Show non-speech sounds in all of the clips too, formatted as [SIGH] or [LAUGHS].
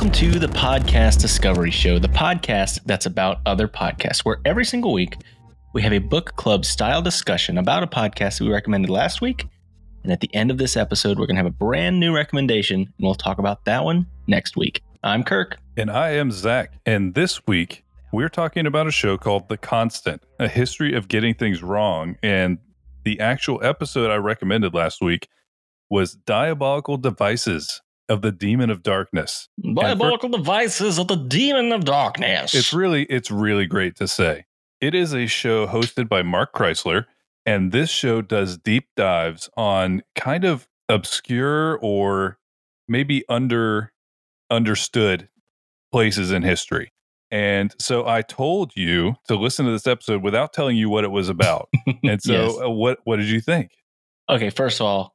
Welcome to the Podcast Discovery Show, the podcast that's about other podcasts, where every single week we have a book club style discussion about a podcast that we recommended last week. And at the end of this episode, we're going to have a brand new recommendation, and we'll talk about that one next week. I'm Kirk. And I am Zach. And this week, we're talking about a show called The Constant, a history of getting things wrong. And the actual episode I recommended last week was Diabolical Devices of the Demon of Darkness. Diabolical for, Devices of the Demon of Darkness. It's really, it's really great to say. It is a show hosted by Mark Chrisler, and this show does deep dives on kind of obscure or maybe under understood places in history. And so I told you to listen to this episode without telling you what it was about. [LAUGHS] And so yes. Uh, what what did you think? Okay, first of all,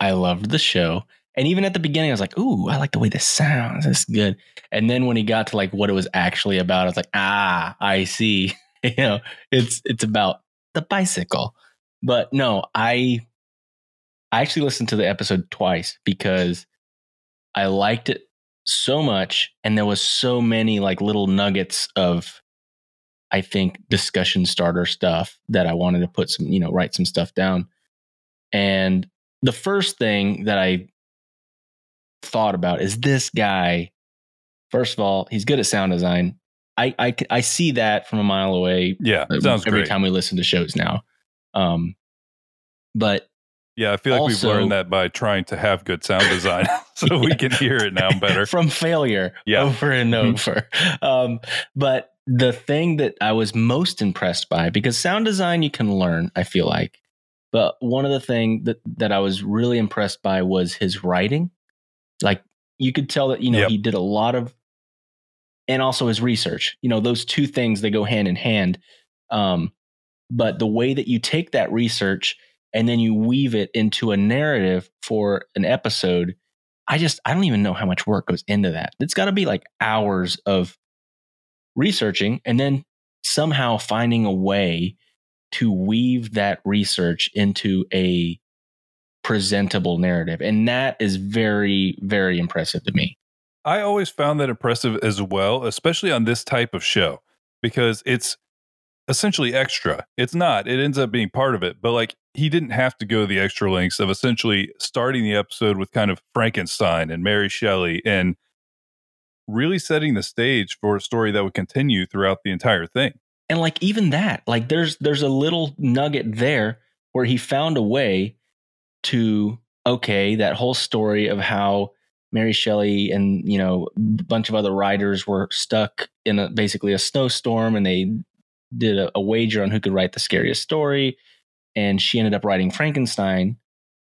I loved the show. And even at the beginning, I was like, ooh, I like the way this sounds. This is good. And then when he got to like what it was actually about, I was like, ah, I see. [LAUGHS] you know, it's it's about the bicycle. But no, I I actually listened to the episode twice because I liked it so much and there was so many like little nuggets of I think discussion starter stuff that I wanted to put some, you know, write some stuff down. And the first thing that I thought about is this guy. First of all, he's good at sound design. I I, I see that from a mile away. Yeah, uh, sounds every great. time we listen to shows now. Um, but yeah, I feel like also, we've learned that by trying to have good sound design, [LAUGHS] so yeah. we can hear it now better [LAUGHS] from failure yeah. over and mm-hmm. over. um, but the thing that I was most impressed by, because sound design you can learn, I feel like, but one of the things that that I was really impressed by was his writing. Like you could tell that you know yep. he did a lot of, and also his research. You know those two things they go hand in hand. Um, but the way that you take that research and then you weave it into a narrative for an episode, I just I don't even know how much work goes into that. It's got to be like hours of researching and then somehow finding a way to weave that research into a presentable narrative. And that is very, very impressive to me. I always found that impressive as well, especially on this type of show, because it's essentially extra. It's not, it ends up being part of it, but like he didn't have to go the extra lengths of essentially starting the episode with kind of Frankenstein and Mary Shelley and really setting the stage for a story that would continue throughout the entire thing. And like even that, like there's there's a little nugget there where he found a way to okay, that whole story of how Mary Shelley and you know a bunch of other writers were stuck in a, basically a snowstorm, and they did a, a, wager on who could write the scariest story, and she ended up writing Frankenstein,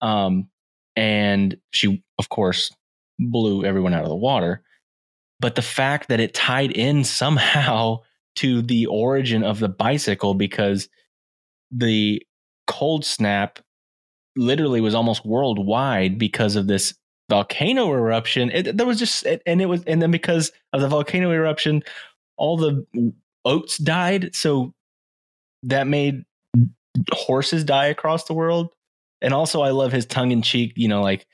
um, and she of course blew everyone out of the water. But the fact that it tied in somehow [LAUGHS] to the origin of the bicycle because the cold snap literally was almost worldwide because of this volcano eruption. It, there was just, and it was, and then because of the volcano eruption, all the oats died. So that made horses die across the world. And also, I love his tongue in cheek, you know, like,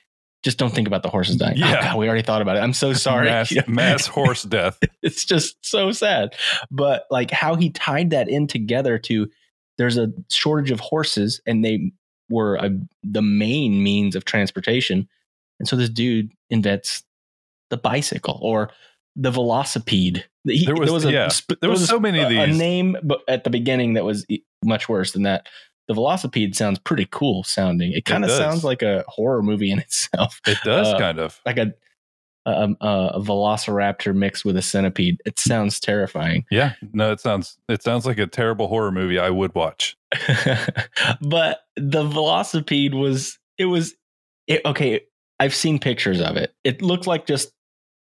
just don't think about the horses dying. Oh, yeah. Oh, God, we already thought about it. I'm so [LAUGHS] sorry. Mass, [LAUGHS] mass horse death. [LAUGHS] it's just so sad. But like how he tied that in together to there's a shortage of horses and they were a, the main means of transportation. And so this dude invents the bicycle or the velocipede. He, there was, there was a, yeah, there, there was, was so many of these. A name at the beginning that was much worse than that. The velocipede sounds pretty cool sounding. It kind of sounds like a horror movie in [LAUGHS] itself. It does uh, kind of like a, a, a velociraptor mixed with a centipede. It sounds terrifying. Yeah, no, it sounds it sounds like a terrible horror movie I would watch. [LAUGHS] but the velocipede was it was it, okay. I've seen pictures of it. It looked like just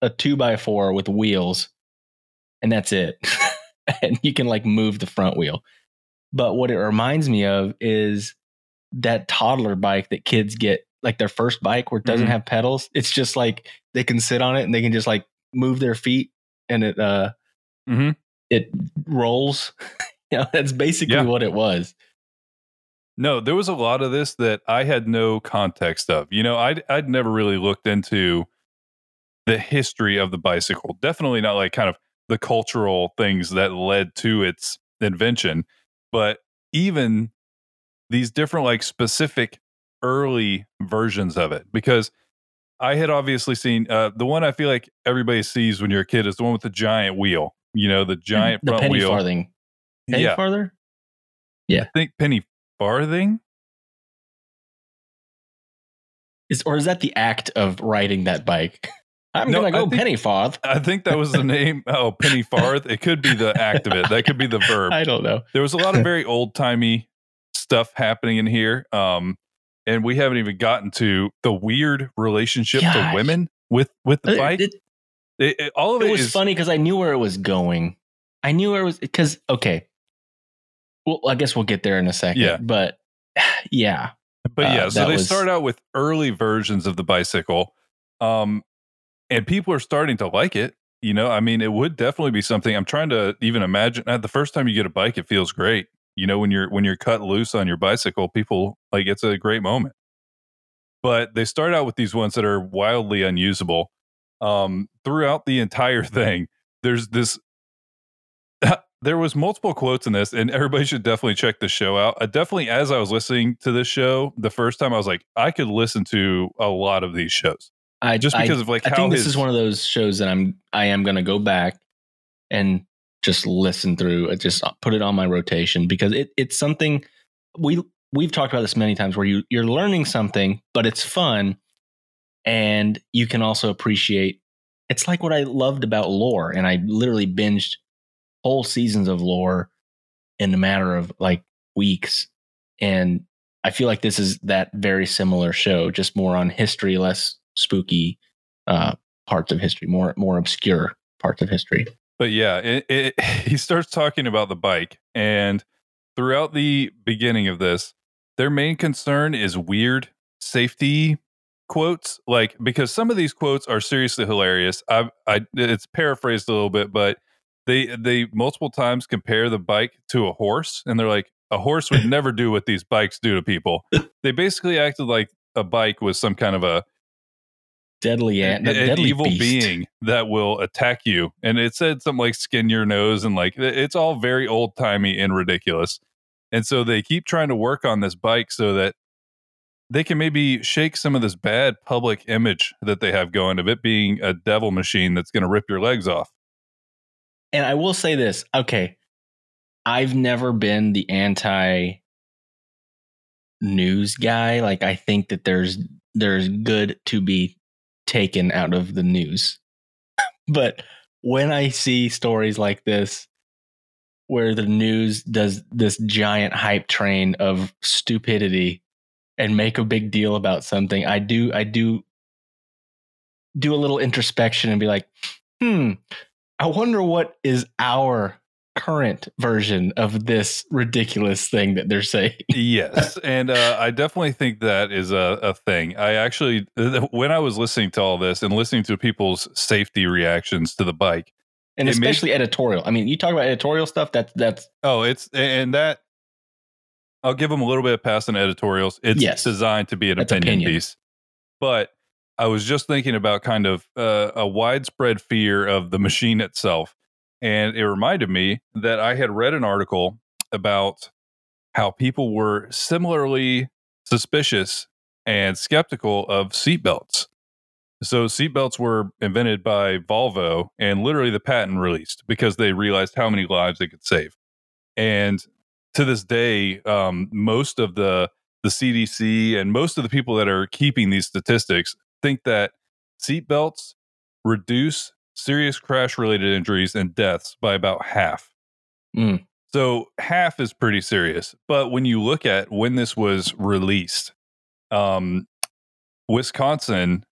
a two by four with wheels, and that's it. [LAUGHS] and you can like move the front wheel. But what it reminds me of is that toddler bike that kids get, like their first bike where it doesn't mm-hmm. have pedals. It's just like they can sit on it and they can just like move their feet and it uh mm-hmm. it rolls. [LAUGHS] [LAUGHS] you know, that's basically yeah. what it was. No, there was a lot of this that I had no context of. You know, I'd I'd never really looked into the history of the bicycle. Definitely not like kind of the cultural things that led to its invention, but even these different like specific early versions of it because I had obviously seen uh, the one I feel like everybody sees when you're a kid is the one with the giant wheel. You know, the giant the front penny wheel. farthing. Penny yeah, farther? I think penny farthing. Is or is that the act of riding that bike? [LAUGHS] I'm No, gonna go think- penny farth. I think that was the [LAUGHS] name. Oh, penny farth. It could be the act of it. That could be the verb. [LAUGHS] I don't know. there was a lot of very old timey stuff happening in here. Um, and we haven't even gotten to the weird relationship to women with with the bike. It, It- it- all of it it was is funny because I knew where it was going. I knew where it was because okay. Well, I guess we'll get there in a second. Yeah. But [SIGHS] yeah. But Uh, yeah, so they was- start out with early versions of the bicycle, um, and people are starting to like it. You know, I mean, it would definitely be something. I'm trying to even imagine. uh, The first time you get a bike, it feels great. You know, when you're when you're cut loose on your bicycle, people like it's a great moment. But they start out with these ones that are wildly unusable. Um, throughout the entire [LAUGHS] thing, there's this there was multiple quotes in this and everybody should definitely check the show out. I definitely as i was listening to this show the first time i was like i could listen to a lot of these shows. I just I- because of like I how think this is one of those shows that I'm I am going to go back and just listen through it just uh, put it on my rotation because it it's something we we've talked about this many times where you you're learning something but it's fun and you can also appreciate it's like what I loved about lore and I literally binged whole seasons of lore in a matter of like weeks and I feel like this is that very similar show just more on history less spooky uh, parts of history, more more obscure parts of history. but yeah it, it, [LAUGHS] he starts talking about the bike and throughout the beginning of this their main concern is weird safety quotes like because some of these quotes are seriously hilarious i i it's paraphrased a little bit but they they multiple times compare the bike to a horse and they're like a horse would [LAUGHS] never do what these bikes do to people they basically acted like a bike was some kind of a Deadly an, ant, an deadly evil beast. being that will attack you. And it said something like skin your nose and like it's all very old timey and ridiculous. And so they keep trying to work on this bike so that they can maybe shake some of this bad public image that they have going of it being a devil machine that's going to rip your legs off. And I will say this, okay, I've never been the anti news guy. Like I think that there's there's good to be taken out of the news. [LAUGHS] but when I see stories like this where the news does this giant hype train of stupidity and make a big deal about something, I do I do do a little introspection and be like, "Hmm, I wonder what is our current version of this ridiculous thing that they're saying." [LAUGHS] yes and uh, i definitely think that is a, a thing i actually when i was listening to all this and listening to people's safety reactions to the bike and It made- especially editorial. I mean, you talk about editorial stuff. That's that's Oh, it's and that I'll give them a little bit of pass on editorials. It's Yes. designed to be an opinion, opinion. piece. But I was just thinking about kind of uh, a widespread fear of the machine itself. And it reminded me that I had read an article about how people were similarly suspicious and skeptical of seatbelts. So seatbelts were invented by Volvo and literally the patent released because they realized how many lives they could save. And to this day, um, most of the the CDC and most of the people that are keeping these statistics think that seatbelts reduce serious crash related injuries and deaths by about half. Mm. So half is pretty serious. But when you look at when this was released, um, Wisconsin,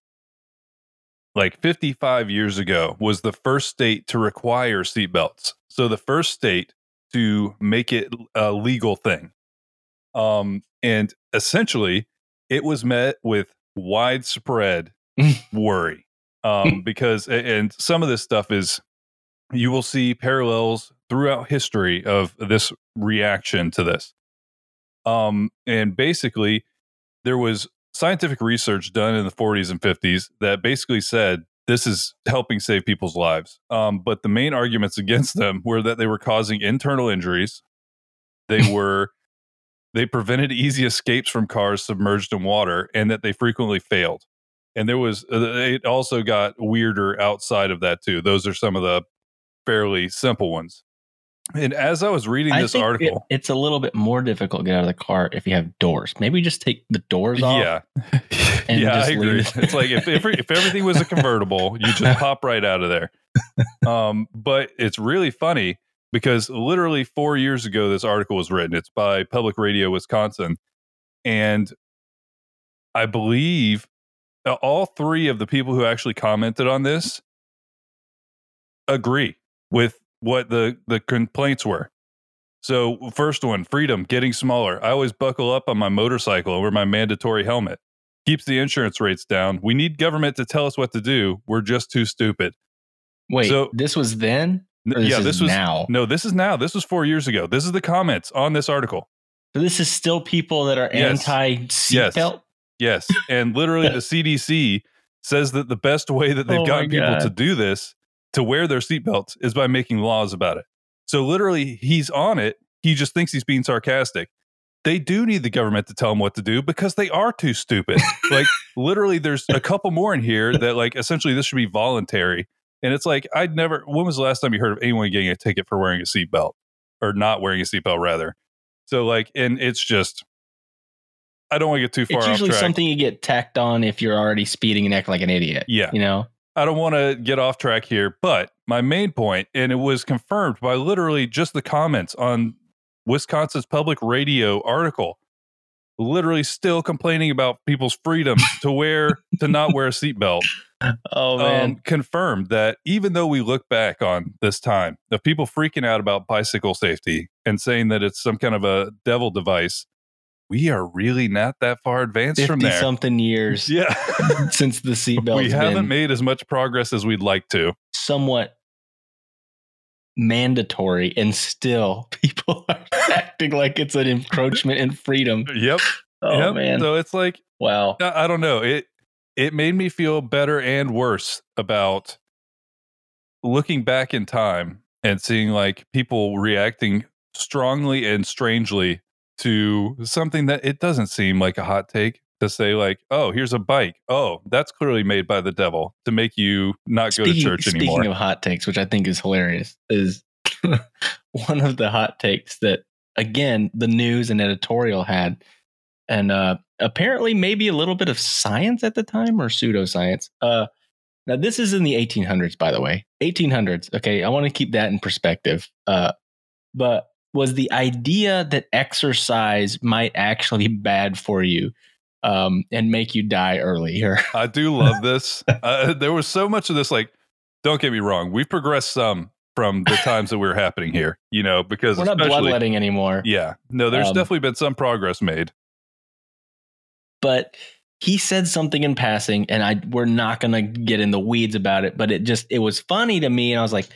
like 55 years ago, was the first state to require seatbelts. So the first state to make it a legal thing. Um, and essentially, it was met with widespread [LAUGHS] worry um, [LAUGHS] because, and some of this stuff is, you will see parallels throughout history of this reaction to this. Um, and basically, there was scientific research done in the 40s and 50s that basically said this is helping save people's lives. Um, but the main arguments [LAUGHS] against them were that they were causing internal injuries. They were they prevented easy escapes from cars submerged in water, and that they frequently failed. And there was uh, it also got weirder outside of that too. Those are some of the fairly simple ones. And as I was reading I this article, it- it's a little bit more difficult to get out of the car if you have doors. Maybe just take the doors off. yeah, [LAUGHS] and yeah, I just agree. it. It's like if, if if everything was a convertible, you just [LAUGHS] pop right out of there. Um, but it's really funny because literally four years ago, this article was written. It's by Public Radio Wisconsin, and I believe uh, all three of the people who actually commented on this agree with what the the complaints were. So, first one, freedom, getting smaller. I always buckle up on my motorcycle wear my mandatory helmet. Keeps the insurance rates down. We need government to tell us what to do. We're just too stupid. Wait, So- this was then? N- Or this yeah, is this was now? No, this is now. This was four years ago. This is the comments on this article. So this is still people that are Yes. anti seatbelt? Yes. And literally, the [LAUGHS] CDC says that the best way that they've Oh gotten people God. to do this, to wear their seatbelts, is by making laws about it. So, literally, he's on it. He just thinks he's being sarcastic. They do need the government to tell them what to do because they are too stupid. [LAUGHS] like, literally, there's a couple more in here that, like, essentially, this should be voluntary. And it's like, I'd never, when was the last time you heard of anyone getting a ticket for wearing a seatbelt or not wearing a seatbelt, rather? So, like, and it's just, I don't want to get too far It's usually something you get tacked on if you're already speeding and act like an idiot. Yeah. You know? I don't want to get off track here, but my main point, and it was confirmed by literally just the comments on Wisconsin's public radio article, literally still complaining about people's freedom to wear, to not wear a seatbelt. Oh man. Um, confirmed that even though we look back on this time of people freaking out about bicycle safety and saying that it's some kind of a devil device, we are really not that far advanced from 50 there. something years Yeah. [LAUGHS] since the seatbelt we haven't been made as much progress as we'd like to. somewhat mandatory and still [LAUGHS] people are [LAUGHS] acting like it's an encroachment in freedom. Yep. Oh yep. man. So it's like wow. I I don't know. It it made me feel better and worse about looking back in time and seeing like people reacting strongly and strangely to something that it doesn't seem like a hot take to say like, "Oh, here's a bike. Oh, that's clearly made by the devil to make you not go to church speaking anymore." of hot takes, which I think is hilarious, is [LAUGHS] one of the hot takes that again the news and editorial had, and uh, apparently maybe a little bit of science at the time or pseudoscience. Uh, now this is in the 1800s, by the way, 1800s. Okay, I want to keep that in perspective. Uh, but was the idea that exercise might actually be bad for you um, and make you die earlier? [LAUGHS] I do love this. uh, there was so much of this. Like, don't get me wrong, we've progressed some from the [LAUGHS] times that we were happening here. You know, because We're not bloodletting anymore. Yeah, no, there's Um, definitely been some progress made. But he said something in passing and i we're not going to get in the weeds about it but it just it was funny to me and i was like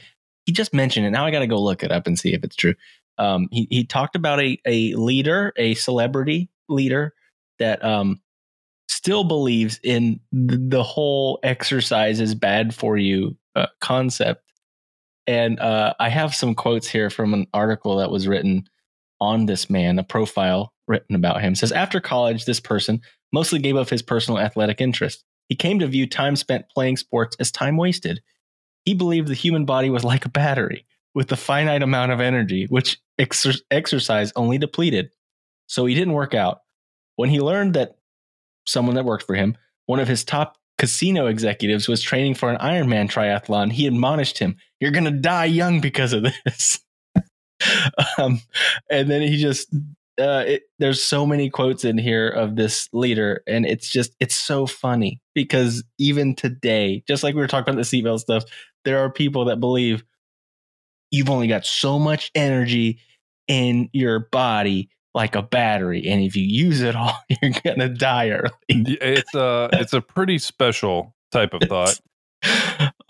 he just mentioned it. Now i got to go look it up and see if it's true. Um, he, he talked about a, a leader a celebrity leader that um, still believes in the whole exercise is bad for you uh, concept. And uh, i have some quotes here from an article that was written on this man a profile written about him says after college this person mostly gave up his personal athletic interest. He came to view time spent playing sports as time wasted. He believed the human body was like a battery with a finite amount of energy, which exer- exercise only depleted. So he didn't work out. When he learned that someone that worked for him, one of his top casino executives, was training for an Ironman triathlon, he admonished him, You're going to die young because of this. [LAUGHS] [LAUGHS] um, and then he just uh, it, there's so many quotes in here of this leader, and it's just it's so funny because even today, just like we were talking about the seatbelt stuff, there are people that believe you've only got so much energy in your body like a battery, and if you use it all, [LAUGHS] you're gonna die early. It's a it's a pretty special type of [LAUGHS] thought.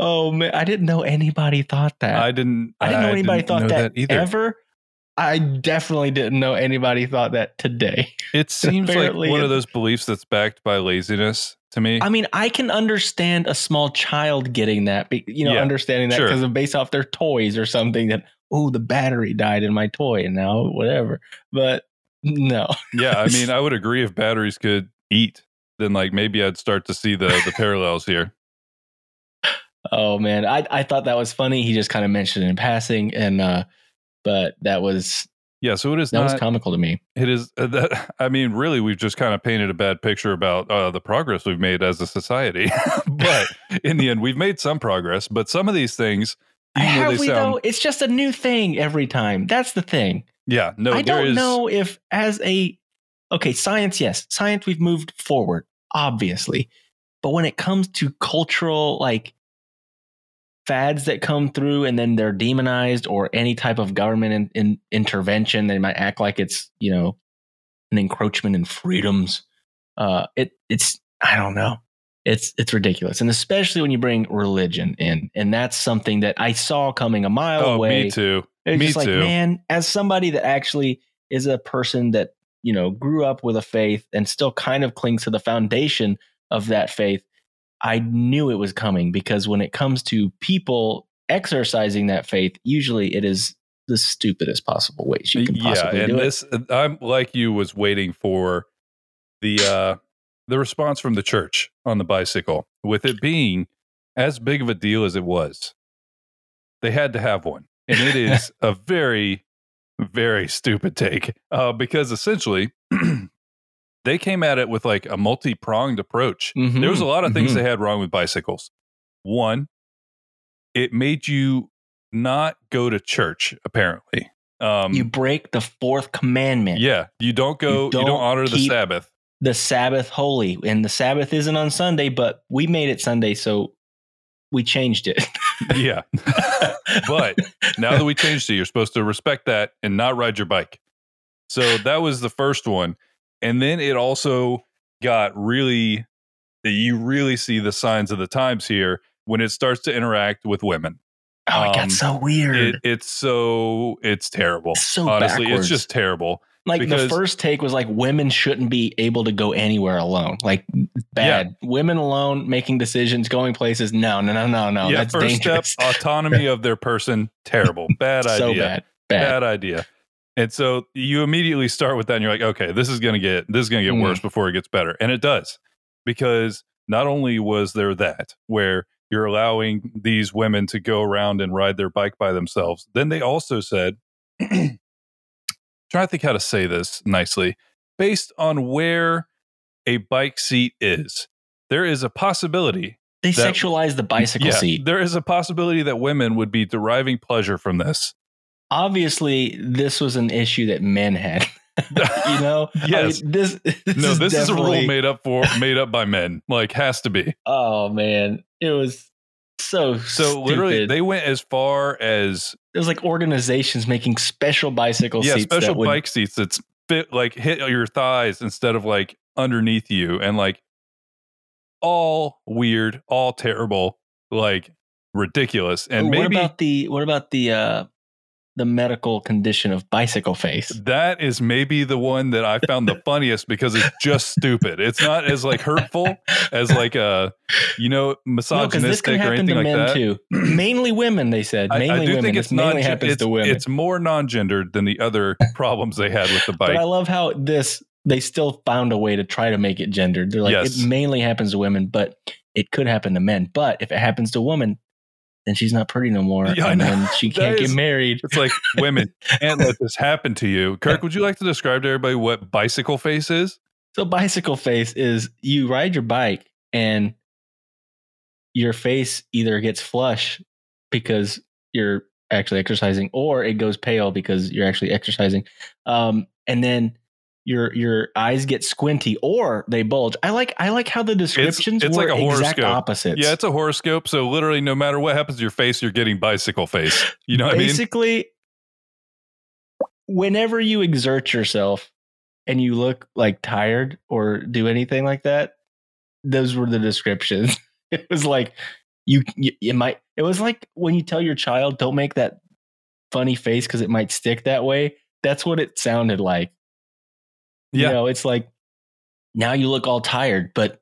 Oh man, I didn't know anybody thought that. I didn't. I didn't know anybody thought know that, either. ever. I definitely didn't know anybody thought that today. It [LAUGHS] seems like one of those beliefs that's backed by laziness to me. I mean, I can understand a small child getting that, you know, Yeah, understanding that sure. because of based off their toys or something that, oh, the battery died in my toy and now whatever. But no. [LAUGHS] yeah, I mean, I would agree if batteries could eat, then like maybe I'd start to see the the parallels here. Oh man, I I thought that was funny. He just kind of mentioned it in passing, and uh, but that was Yeah, so it is that was comical to me. It is uh, that. [LAUGHS] I mean, really, we've just kind of painted a bad picture about uh, the progress we've made as a society. [LAUGHS] but in the end, we've made some progress. But some of these things, Have they we sound, though? It's just a new thing every time. That's the thing. yeah, no, I don't is- know if as a okay science, yes, science we've moved forward, obviously, but when it comes to cultural like fads that come through and then they're demonized or any type of government in, in, intervention, they might act like it's you know an encroachment in freedoms. Uh, it it's I don't know. It's it's ridiculous, and especially when you bring religion in, and that's something that I saw coming a mile Oh, away. me too. It's Me just like, too. man, as somebody that actually is a person that, you know, grew up with a faith and still kind of clings to the foundation of that faith, I knew it was coming because when it comes to people exercising that faith, usually it is the stupidest possible ways you can yeah, possibly and do it. this, I'm like you, was waiting for the uh the response from the church on the bicycle, with it being as big of a deal as it was. They had to have one, and it [LAUGHS] is a very, very stupid take uh, because essentially. [CLEARS THROAT] They came at it with like a multi pronged approach. Mhm, There was a lot of things mhm. they had wrong with bicycles. One, it made you not go to church, apparently. Um, You break the fourth commandment. yeah, you don't go. You don't, don't honor the Sabbath. The Sabbath holy. And the Sabbath isn't on Sunday, but we made it Sunday, so we changed it. [LAUGHS] yeah, but now that we changed it, you're supposed to respect that and not ride your bike. So that was the first one, and then it also got really. You really see the signs of the times here when it starts to interact with women. Oh, it Um, got so weird. It, it's so it's terrible. It's so Honestly, backwards. it's just terrible. like the first take was like women shouldn't be able to go anywhere alone. Like bad. Women alone making decisions, going places. No, no, no, no, no. yeah, That's first dangerous. step, [LAUGHS] autonomy of their person, terrible, bad so idea, bad. Bad. bad idea. And so you immediately start with that, and you're like, okay, this is gonna get this is gonna get Mm. worse before it gets better, and it does, because not only was there that where you're allowing these women to go around and ride their bike by themselves, then they also said, [CLEARS THROAT] trying to think how to say this nicely, based on where a bike seat is, there is a possibility They that- sexualize the [LAUGHS] bicycle yeah, seat. There is a possibility that women would be deriving pleasure from this. Obviously, this was an issue that men had. [LAUGHS] you know? I Yes. mean, this, this no, this is a rule made up for made up by men. Like has to be. Oh man. It was so So literally they went as far as it was like organizations making special bicycle yeah, seats. that special would- bike seats that's fit like hit your thighs instead of like underneath you and like all weird, all terrible, like ridiculous. And what maybe about the what about the uh the medical condition of bicycle face? that is maybe the one that I found the [LAUGHS] funniest because it's just stupid. It's not as like hurtful as like a you know No, this misogynistic or anything to like men that. too. [CLEARS THROAT] Mainly women, they said. Mainly I do women. think it's mainly non happens it's, to women. it's more non-gendered than the other [LAUGHS] problems they had with the bike. but. I love how this they still found a way to try to make it gendered. They're like Yes. it mainly happens to women, but it could happen to men. But if it happens to a woman, then she's not pretty no more, Yeah, and then she [LAUGHS] can't is- get married. It's like women [LAUGHS] can't let this happen to you. Kirk, would you like to describe to everybody what bicycle face is? So bicycle face is you ride your bike and your face either gets flush because you're actually exercising or it goes pale because you're actually exercising. Um, and then your your eyes get squinty or they bulge. I like I like how the descriptions it's were like a exact horoscope. opposites. Yeah, it's a horoscope. So literally, no matter what happens to your face, you're getting bicycle face. You know what I mean? Basically, whenever you exert yourself and you look like tired or do anything like that, those were the descriptions. [LAUGHS] It was like you, you it might. It was like when you tell your child, "Don't make that funny face because it might stick that way." that's what it sounded like. Yeah. You know, it's like now you look all tired, but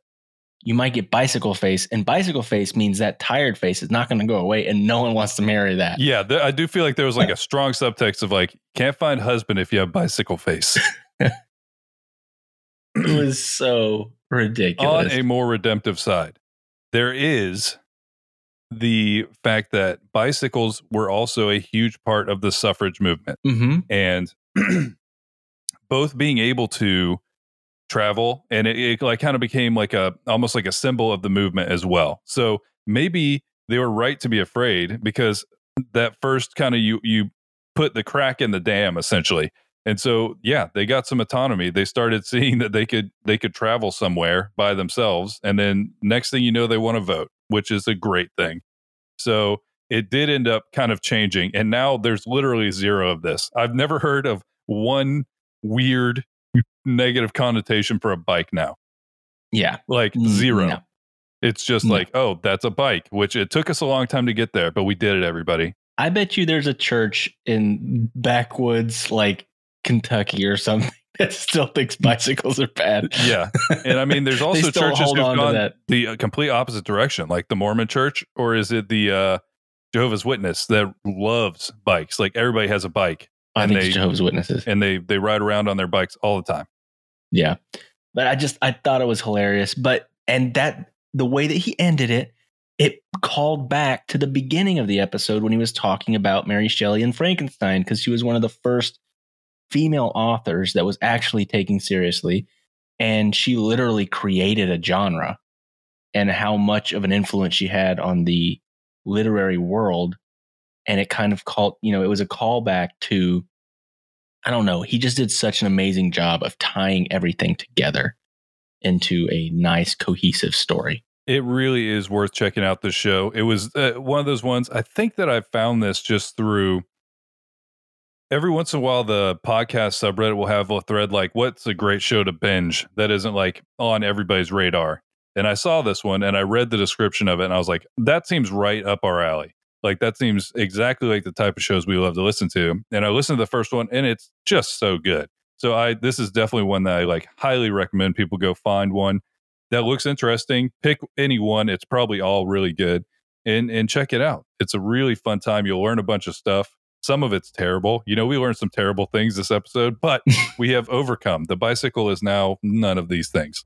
you might get bicycle face, and bicycle face means that tired face is not going to go away, and no one wants to marry that. Yeah, th- I do feel like there was like [LAUGHS] a strong subtext of like can't find husband if you have bicycle face. [LAUGHS] It was so ridiculous. On a more redemptive side, there is the fact that bicycles were also a huge part of the suffrage movement, mm-hmm. and [CLEARS THROAT] both being able to travel and it, it like kind of became like a almost like a symbol of the movement as well. So maybe they were right to be afraid because that first kind of you you put the crack in the dam essentially. And so yeah they got some autonomy. They started [LAUGHS] seeing that they could they could travel somewhere by themselves and then next thing you know they want to vote which is a great thing. So it did end up kind of changing and now there's literally zero of this. I've never heard of one weird negative connotation for a bike now. Yeah. Like Mm, zero. no. It's just No. like, oh, that's a bike, which it took us a long time to get there, but we did it, everybody. I bet you there's a church in backwoods like Kentucky or something [LAUGHS] that still thinks bicycles are bad. Yeah. And I mean, there's [LAUGHS] also churches who've gone that. the uh, complete opposite direction, like the Mormon church, or is it the uh, Jehovah's Witness that loves bikes? Like everybody has a bike I And think they- it's Jehovah's Witnesses. and they they ride around on their bikes all the time. Yeah. But I just I thought it was hilarious. But and that the way that he ended it, it called back to the beginning of the episode when he was talking about Mary Shelley and Frankenstein, because she was one of the first female authors that was actually taken seriously. And she literally created a genre and how much of an influence she had on the literary world. And it kind of called, you know, it was a callback to I don't know. He just did such an amazing job of tying everything together into a nice, cohesive story. It really is worth checking out the show. It was uh, one of those ones. I think that I found this just through. Every once in a while, the podcast subreddit will have a thread like, "What's a great show to binge?" That isn't like on everybody's radar. And I saw this one, and I read the description of it, and I was like, "That seems right up our alley." Like that seems exactly like the type of shows we love to listen to. And I listened to the first one, and it's just so good. So I this is definitely one that I like highly recommend people go find one that looks interesting. Pick any one. It's probably all really good. And and check it out. It's a really fun time. You'll learn a bunch of stuff. Some of it's terrible. You know, we learned some terrible things this episode, but [LAUGHS] we have overcome. The bicycle is now none of these things.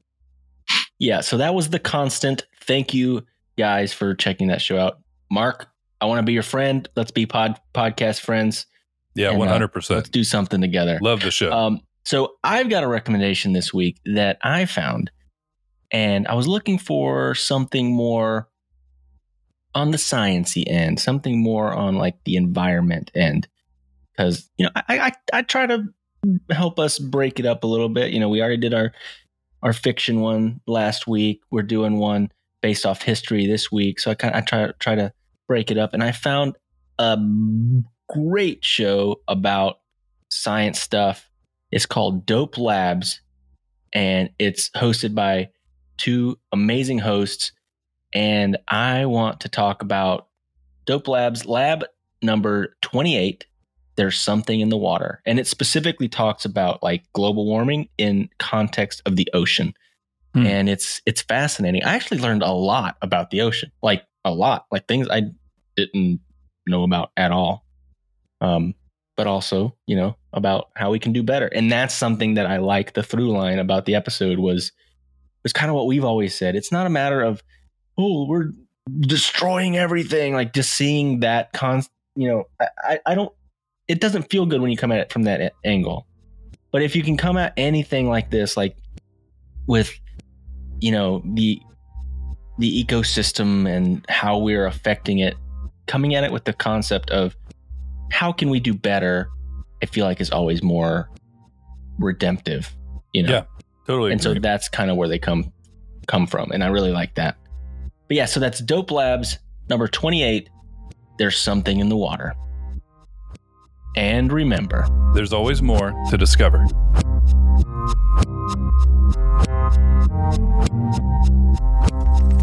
Yeah, so that was the constant. Thank you guys for checking that show out. Mark, I want to be your friend. Let's be pod podcast friends. Yeah, one hundred percent. Let's do something together. Love the show. Um, so I've got a recommendation this week that I found, and I was looking for something more on the sciency end, something more on like the environment end, because you know I, I I try to help us break it up a little bit. You know, we already did our our fiction one last week. We're doing one based off history this week, so I kind of I try to try to break it up, and I found a great show about science stuff. It's called Dope Labs, and it's hosted by two amazing hosts. And I want to talk about Dope Labs lab number 28. There's something in the water. And it specifically talks about like global warming in context of the ocean. Hmm. And it's it's fascinating. I actually learned a lot about the ocean. Like a lot. Like things I didn't know about at all. Um, but also, you know, about how we can do better. And that's something that I like the through line about the episode was was kind of what we've always said. It's not a matter of, oh, we're destroying everything. Like just seeing that con you know, I, I, I don't it doesn't feel good when you come at it from that angle. But if you can come at anything like this, like with you know, the the ecosystem and how we're affecting it, coming at it with the concept of how can we do better, I feel like is always more redemptive, you know. Yeah, totally. and so that's kind of where they come come from, and I really like that. But yeah, so that's Dope Labs number 28. There's something in the water. And remember, There's always more to discover.